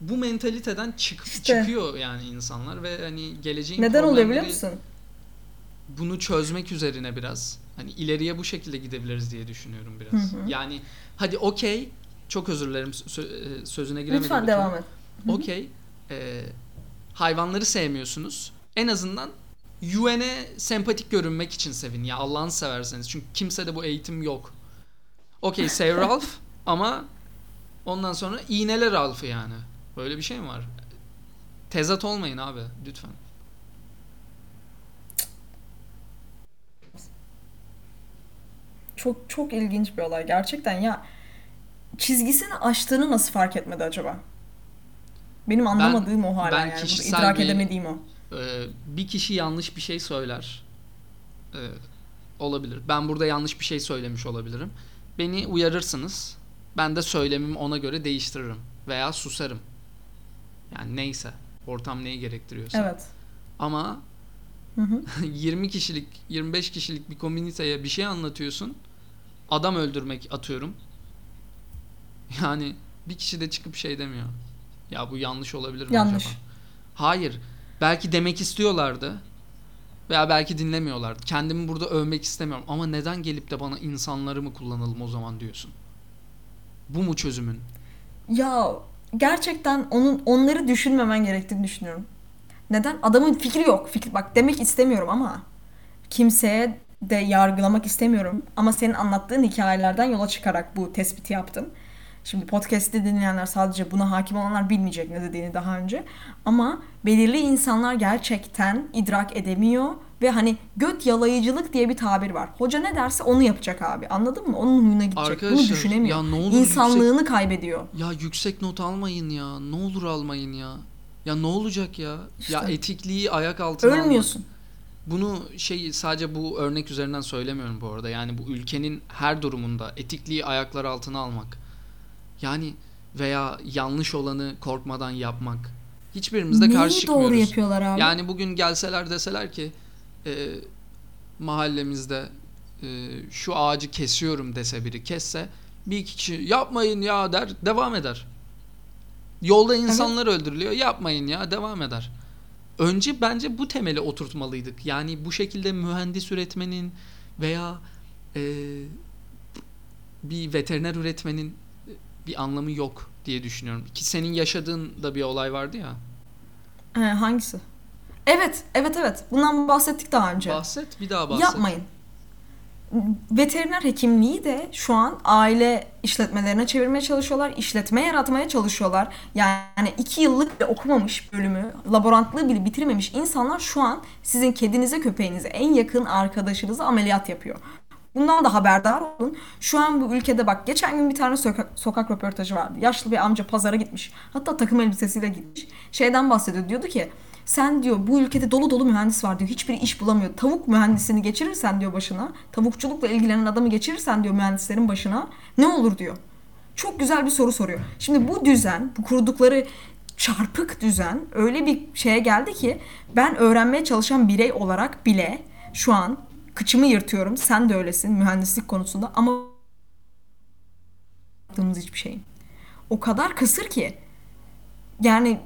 bu mentaliteden çık, İşte. çıkıyor yani insanlar ve hani geleceğin Neden oluyor biliyor musun? bunu çözmek üzerine biraz hani ileriye bu şekilde gidebiliriz diye düşünüyorum biraz. Hı hı. Yani hadi okey çok özür dilerim sö- e, sözüne giremedim. Lütfen devam et. Okey. e, hayvanları sevmiyorsunuz. En azından UN'e sempatik görünmek için sevin ya Allah'ını severseniz. Çünkü kimsede bu eğitim yok. Okey Save Ralph ama ondan sonra iğneler Ralph'ı yani. Böyle bir şey mi var? Tezat olmayın abi lütfen. Çok çok ilginç bir olay gerçekten ya. Çizgisini aştığını nasıl fark etmedi acaba? Benim anlamadığım o hala ben yani. Kişisel idrak bir- edemediğim o. Ee, bir kişi yanlış bir şey söyler. Ee, olabilir. Ben burada yanlış bir şey söylemiş olabilirim. Beni uyarırsınız. Ben de söylemimi ona göre değiştiririm. Veya susarım. Yani neyse. Ortam neyi gerektiriyorsa. Evet. Ama Hı hı. 20 kişilik, 25 kişilik bir komüniteye bir şey anlatıyorsun. Adam öldürmek atıyorum. Yani bir kişi de çıkıp şey demiyor. Ya bu yanlış olabilir mi Yanlış. acaba? Hayır. Belki demek istiyorlardı. Veya belki dinlemiyorlardı. Kendimi burada övmek istemiyorum. Ama neden gelip de bana insanları mı kullanalım o zaman diyorsun? Bu mu çözümün? Ya gerçekten onun onları düşünmemen gerektiğini düşünüyorum. Neden? Adamın fikri yok. Fikri bak demek istemiyorum ama kimseye de yargılamak istemiyorum. Ama senin anlattığın hikayelerden yola çıkarak bu tespiti yaptım. Şimdi podcast'te dinleyenler sadece buna hakim olanlar bilmeyecek ne dediğini daha önce. Ama belirli insanlar gerçekten idrak edemiyor ve hani göt yalayıcılık diye bir tabir var. Hoca ne derse onu yapacak abi. Anladın mı? Onun huyuna gidecek. Bunu Arkadaşlar, düşünemiyor. ya ne olur İnsanlığını kaybediyor. Ya yüksek not almayın ya. Ne olur almayın ya. Ya ne olacak ya? Ya İşte. etikliği ayak altına almak. Ölmüyorsun. bunu şey sadece bu örnek üzerinden söylemiyorum bu arada. Yani bu ülkenin her durumunda etikliği ayaklar altına almak. Yani veya yanlış olanı korkmadan yapmak. Hiçbirimizde karşı Neyi çıkmıyoruz. doğru yapıyorlar abi? Yani bugün gelseler deseler ki e, mahallemizde e, şu ağacı kesiyorum dese biri kesse bir iki kişi yapmayın ya der devam eder. Yolda insanlar öldürülüyor yapmayın ya devam eder. Önce bence bu temeli oturtmalıydık. Yani bu şekilde mühendis üretmenin veya e, bir veteriner üretmenin bir anlamı yok diye düşünüyorum. Ki senin yaşadığın da bir olay vardı ya. He, hangisi? Evet, evet, evet. Bundan bahsettik daha önce. Bahset bir daha bahset. Yapmayın. Veteriner hekimliği de şu an aile işletmelerine çevirmeye çalışıyorlar. işletme yaratmaya çalışıyorlar. Yani iki yıllık bile okumamış bölümü, laborantlığı bile bitirmemiş insanlar şu an sizin kedinize, köpeğinize, en yakın arkadaşınıza ameliyat yapıyor. Bundan da haberdar olun. Şu an bu ülkede bak geçen gün bir tane sokak, sokak röportajı vardı. Yaşlı bir amca pazara gitmiş. Hatta takım elbisesiyle gitmiş. Şeyden bahsediyor. Diyordu ki sen diyor bu ülkede dolu dolu mühendis var diyor. Hiçbir iş bulamıyor. Tavuk mühendisini geçirirsen diyor başına. Tavukçulukla ilgilenen adamı geçirirsen diyor mühendislerin başına. Ne olur diyor. Çok güzel bir soru soruyor. Şimdi bu düzen, bu kurdukları çarpık düzen öyle bir şeye geldi ki ben öğrenmeye çalışan birey olarak bile şu an kıçımı yırtıyorum. Sen de öylesin mühendislik konusunda ama yaptığımız hiçbir şeyin. O kadar kısır ki yani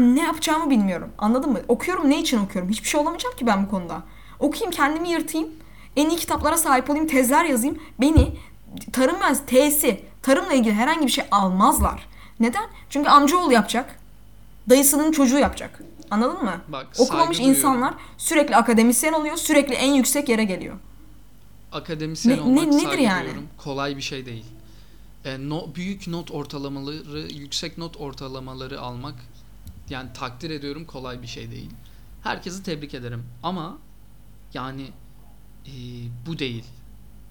ne yapacağımı bilmiyorum. Anladın mı? Okuyorum ne için okuyorum? Hiçbir şey olamayacağım ki ben bu konuda. Okuyayım kendimi yırtayım. En iyi kitaplara sahip olayım, tezler yazayım. Beni tarım mühendisi, T'si, tarımla ilgili herhangi bir şey almazlar. Neden? Çünkü amcaoğlu yapacak. Dayısının çocuğu yapacak. Anladın mı? Bak, Okumamış insanlar sürekli akademisyen oluyor, sürekli en yüksek yere geliyor. akademisyen Ne- olmak ne- nedir yani? duyuyorum. Kolay bir şey değil. E, no, büyük not ortalamaları, yüksek not ortalamaları almak yani takdir ediyorum kolay bir şey değil. Herkesi tebrik ederim ama yani e, bu değil.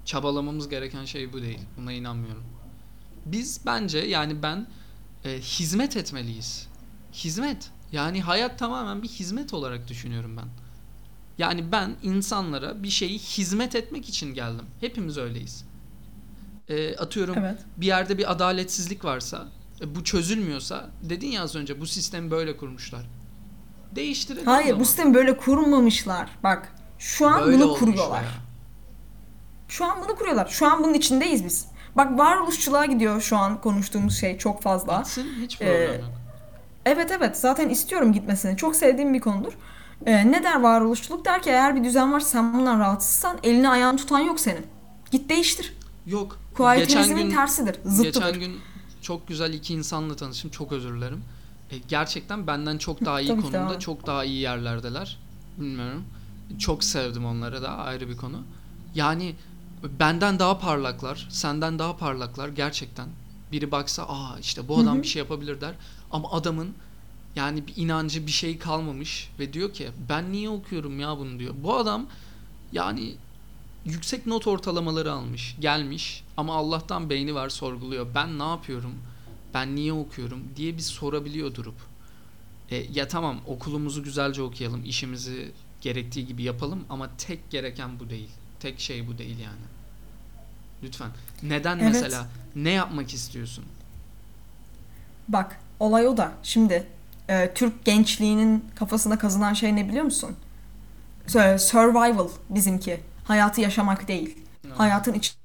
Çabalamamız gereken şey bu değil. Buna inanmıyorum. Biz bence yani ben e, hizmet etmeliyiz. Hizmet. Yani hayat tamamen bir hizmet olarak düşünüyorum ben. Yani ben insanlara bir şeyi hizmet etmek için geldim. Hepimiz öyleyiz. E, atıyorum Evet. bir yerde bir adaletsizlik varsa, e, bu çözülmüyorsa, dedin ya az önce bu sistemi böyle kurmuşlar. Değiştirelim Hayır bu sistemi böyle kurmamışlar. Bak şu an Böyle bunu kuruyorlar. veya. Şu an bunu kuruyorlar. Şu an bunun içindeyiz biz. Bak varoluşçuluğa gidiyor şu an konuştuğumuz şey çok fazla. Gitsin hiç Ee, problem yok. Evet evet zaten istiyorum gitmesini. Çok sevdiğim bir konudur. Ee, ne der varoluşçuluk? Der ki eğer bir düzen varsa sen bundan rahatsızsan elini ayağını tutan yok senin. Git değiştir. Yok. Kuayetizmin gün- tersidir. Zıttıdır. Geçen gün çok güzel iki insanla tanıştım. Çok özür dilerim. E, gerçekten benden çok daha iyi Tabii konumda, çok daha iyi yerlerdeler. Bilmiyorum. Çok sevdim onları da ayrı bir konu. Yani benden daha parlaklar, senden daha parlaklar gerçekten. Biri baksa, aa işte bu adam bir şey yapabilir der. Ama adamın yani bir inancı bir şey kalmamış ve diyor ki ben niye okuyorum ya bunu diyor. Bu adam yani yüksek not ortalamaları almış, gelmiş ama Allah'tan beyni var sorguluyor. Ben ne yapıyorum? Ben niye okuyorum diye bir sorabiliyor durup. E, ya tamam okulumuzu güzelce okuyalım, işimizi gerektiği gibi yapalım ama tek gereken bu değil. Tek şey bu değil yani. Lütfen. Neden Evet. mesela? Ne yapmak istiyorsun? Bak olay o da. Şimdi e, Türk gençliğinin kafasına kazınan şey ne biliyor musun? Sur- Survival bizimki. Hayatı yaşamak değil. Evet. Hayatın iç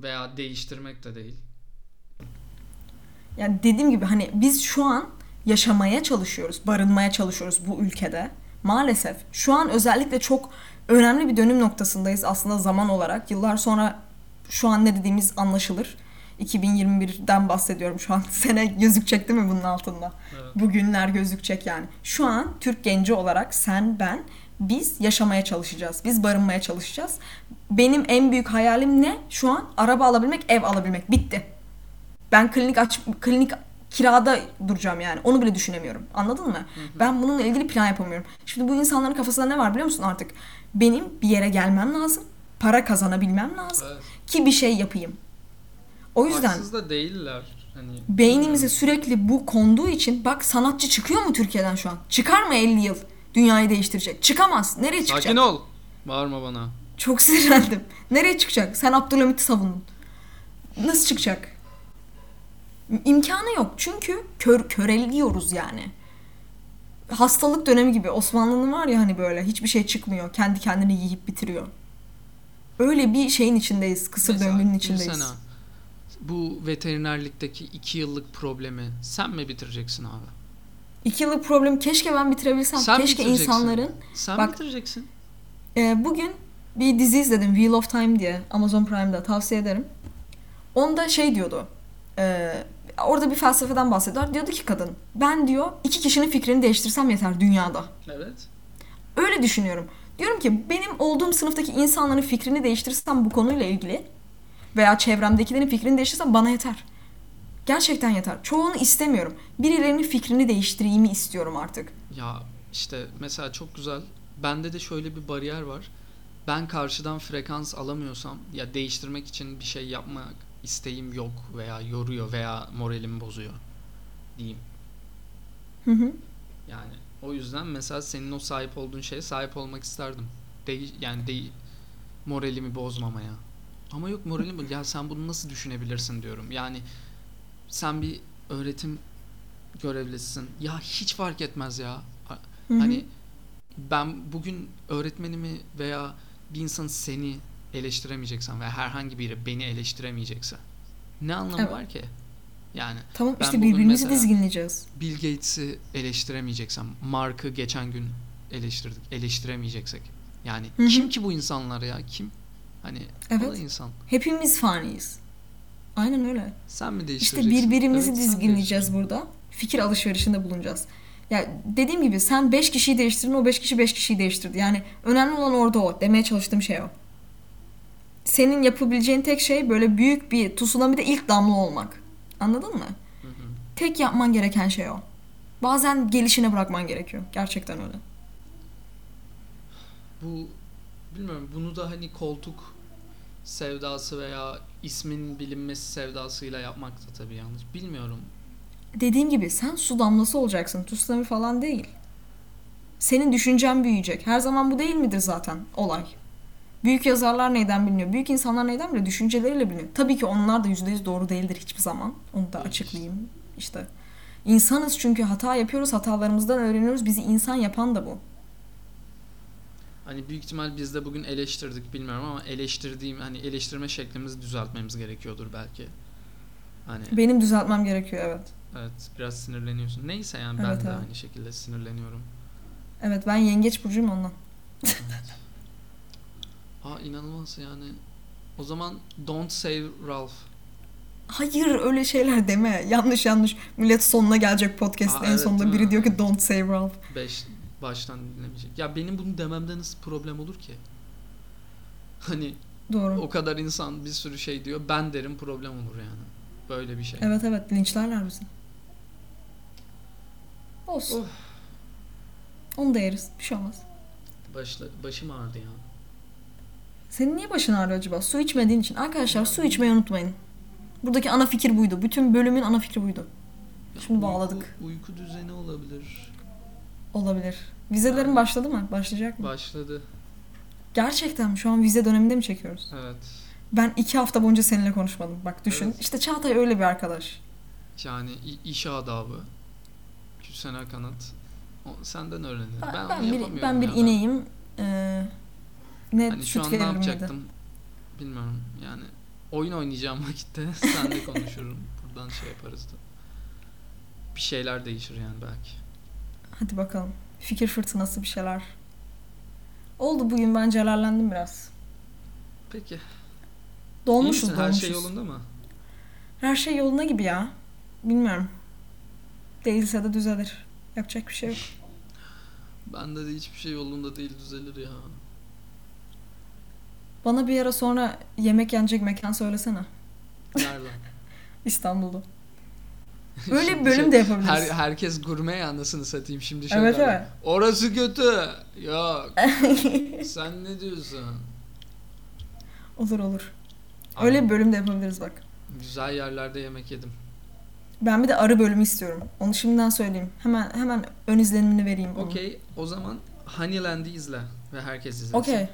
Veya değiştirmek de değil. Yani dediğim gibi hani biz şu an yaşamaya çalışıyoruz, barınmaya çalışıyoruz bu ülkede. Maalesef şu an özellikle çok önemli bir dönüm noktasındayız aslında zaman olarak. Yıllar sonra şu an ne dediğimiz anlaşılır. 2021'den bahsediyorum şu an. Sene gözükecek değil mi bunun altında? Evet. Bugünler gözükecek yani. Şu an Türk genci olarak sen, ben biz yaşamaya çalışacağız. Biz barınmaya çalışacağız. Benim en büyük hayalim ne? Şu an araba alabilmek, ev alabilmek. Bitti. Ben klinik aç klinik kirada duracağım yani. Onu bile düşünemiyorum. Anladın mı? Ben bununla ilgili plan yapamıyorum. Şimdi bu insanların kafasında ne var biliyor musun artık? Benim bir yere gelmem lazım. Para kazanabilmem lazım Evet. ki bir şey yapayım. O yüzden Haksız da değiller. Hani Beynimize sürekli bu konduğu için bak sanatçı çıkıyor mu Türkiye'den şu an? Çıkar mı 50 yıl? Dünyayı değiştirecek. Çıkamaz. Nereye çıkacak? Sakin ol. Bağırma bana. Çok sinirlendim. Nereye çıkacak? Sen Abdülhamit'i savundun. Nasıl çıkacak? İmkanı yok. Çünkü kör, köreliyoruz yani. Hastalık dönemi gibi. Osmanlı'nın var ya hani böyle hiçbir şey çıkmıyor. Kendi kendini yiyip bitiriyor. Öyle bir şeyin içindeyiz. Kısır Mesela döngünün içindeyiz. Gülsena, bu veterinerlikteki iki yıllık problemi sen mi bitireceksin abi? İki yıllık problem keşke ben bitirebilsem. Sen keşke insanların Sen Bak- bitireceksin. Ee, bugün bir dizi izledim Wheel of Time diye Amazon Prime'da tavsiye ederim. Onda şey diyordu. e, orada bir felsefeden bahsediyor. Diyordu ki kadın ben diyor iki kişinin fikrini değiştirsem yeter dünyada. Evet. Öyle düşünüyorum. Diyorum ki benim olduğum sınıftaki insanların fikrini değiştirsem bu konuyla ilgili veya çevremdekilerin fikrini değiştirsem bana yeter. Gerçekten yeter. Çoğunu istemiyorum. Birilerinin fikrini değiştireyimi istiyorum artık. Ya işte mesela çok güzel. Bende de şöyle bir bariyer var. Ben karşıdan frekans alamıyorsam ya değiştirmek için bir şey yapmak isteğim yok veya yoruyor veya moralimi bozuyor diyeyim. Hı hı. Yani o yüzden mesela senin o sahip olduğun şeye sahip olmak isterdim. Değil yani değil moralimi bozmamaya. Ama yok moralim bu- ya sen bunu nasıl düşünebilirsin diyorum. Yani sen bir öğretim görevlisisin. Ya hiç fark etmez ya. Hı hı. Hani ben bugün öğretmenimi veya bir insan seni eleştiremeyeceksen veya herhangi biri beni eleştiremeyecekse ne anlamı Evet. var ki? Yani Tamam işte birbirimizi dizginleyeceğiz. Bill Gates'i eleştiremeyeceksem, Mark'ı geçen gün eleştirdik, eleştiremeyeceksek. Yani Hı hı. kim ki bu insanlar ya? Kim? Hani o da Evet. insan. Hepimiz faniyiz. Aynen öyle. Sen mi İşte değiştireceksin? birbirimizi Evet, dizginleyeceğiz burada. Fikir alışverişinde bulunacağız. Ya dediğim gibi sen 5 kişiyi değiştirdin, o 5 kişi 5 kişiyi değiştirdi. Yani önemli olan orada o. Demeye çalıştığım şey o. Senin yapabileceğin tek şey böyle büyük bir tsunami'de ilk damla olmak. Anladın mı? Hı hı. Tek yapman gereken şey o. Bazen gelişine bırakman gerekiyor. Gerçekten öyle. Bu bilmiyorum bunu da hani koltuk sevdası veya ismin bilinmesi sevdasıyla yapmak da tabii yanlış. Bilmiyorum. Dediğim gibi sen su damlası olacaksın. Tsunami falan değil. Senin düşüncen büyüyecek. Her zaman bu değil midir zaten olay? Büyük yazarlar neyden biliniyor? Büyük insanlar neyden biliniyor? Düşünceleriyle biliniyor. Tabii ki onlar da %100 doğru değildir hiçbir zaman. Onu da açıklayayım. İşte insanız çünkü hata yapıyoruz. Hatalarımızdan öğreniyoruz. Bizi insan yapan da bu. Hani büyük ihtimal biz de bugün eleştirdik bilmiyorum ama eleştirdiğim hani eleştirme şeklimizi düzeltmemiz gerekiyordur belki. Hani Benim düzeltmem gerekiyor evet. evet biraz sinirleniyorsun. Neyse yani ben Evet, de evet. aynı şekilde sinirleniyorum. Evet ben yengeç burcuyum ondan. Aa inanılmaz yani. O zaman don't save Ralph. Hayır öyle şeyler deme. Yanlış yanlış. Millet sonuna gelecek podcast'ın Aa, en evet, sonunda mi? biri diyor ki don't save Ralph. 5 baştan dinlemeyecek. Ya benim bunu dememde nasıl problem olur ki? Hani Doğru. o kadar insan bir sürü şey diyor. Ben derim problem olur yani. Böyle bir şey. Evet evet linçlerler bizi. Olsun. Of. Onu da yeriz. Bir şey olmaz. Başla, başım ağrıdı ya. Senin niye başın ağrıyor acaba? Su içmediğin için. Arkadaşlar su içmeyi unutmayın. Buradaki ana fikir buydu. Bütün bölümün ana fikri buydu. Şimdi uyku- bağladık. Uyku düzeni olabilir. Olabilir. Vizelerin başladı mı? Başlayacak mı? Başladı. Gerçekten mi? Şu an vize döneminde mi çekiyoruz? Evet. Ben iki hafta boyunca seninle konuşmadım. Bak düşün. Evet. İşte Çağatay öyle bir arkadaş. Yani iş adabı. Küsena kanat. O, senden öğrendim. Ben, Ben, ben bir, ben bir ya. ineğim. Ee, ne Hani şu an ne yapacaktım bilmiyorum. Yani oyun oynayacağım vakitte senle konuşurum. Buradan şey yaparız da. Bir şeyler değişir yani belki. Hadi bakalım. Fikir fırtınası bir şeyler. Oldu bugün ben celallendim biraz. Peki. İyi Dolmuşuz misin? Her dolmuşuz. şey yolunda mı? Her şey yoluna gibi ya. Bilmiyorum. Değilse de düzelir. Yapacak bir şey yok. Bende de hiçbir şey yolunda değil düzelir ya. Bana bir ara sonra yemek yenecek mekan söylesene. Nerede? İstanbul'da. Böyle bir bölüm şey, de yapabiliriz. Her, herkes gurme ya anasını satayım şimdi şey Evet, evet. Orası kötü. Yok. Sen ne diyorsun? Olur olur. Öyle bir bölüm de yapabiliriz bak. Güzel yerlerde yemek yedim. Ben bir de arı bölümü istiyorum. Onu şimdiden söyleyeyim. Hemen hemen ön izlenimini vereyim. Okey. O zaman Honeyland'i izle ve herkes izlesin. Okey.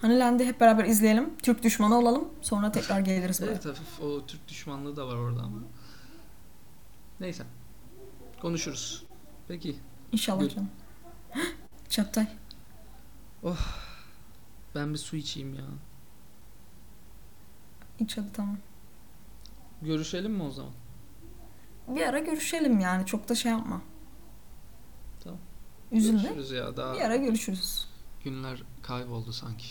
Honeyland'i hep beraber izleyelim. Türk düşmanı olalım. Sonra tekrar geliriz buraya. Evet hafif o Türk düşmanlığı da var orada ama. Neyse. Konuşuruz. Peki. İnşallah Gül. canım. Çaptay. Ben bir su içeyim ya. İç hadi tamam. Görüşelim mi o zaman? Bir ara görüşelim yani. Çok da şey yapma. Tamam. Üzülme. Görüşürüz ya. Daha Bir ara görüşürüz. günler kayboldu sanki.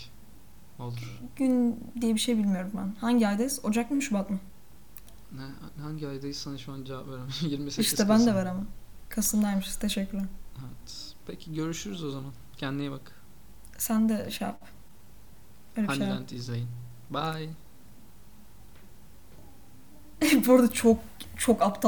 Olur. Gün diye bir şey bilmiyorum ben. Hangi aydayız? Ocak mı Şubat mı? Ne, hangi aydayız sana şu an cevap veremem. 28 işte ben de Kasım. veremem. Kasım'daymışız. Teşekkürler. Evet. Peki görüşürüz o zaman. Kendine iyi bak. Sen de şey yap. Öyle bir şey yap. Honeyland izleyin. Bye. Bu arada çok çok aptal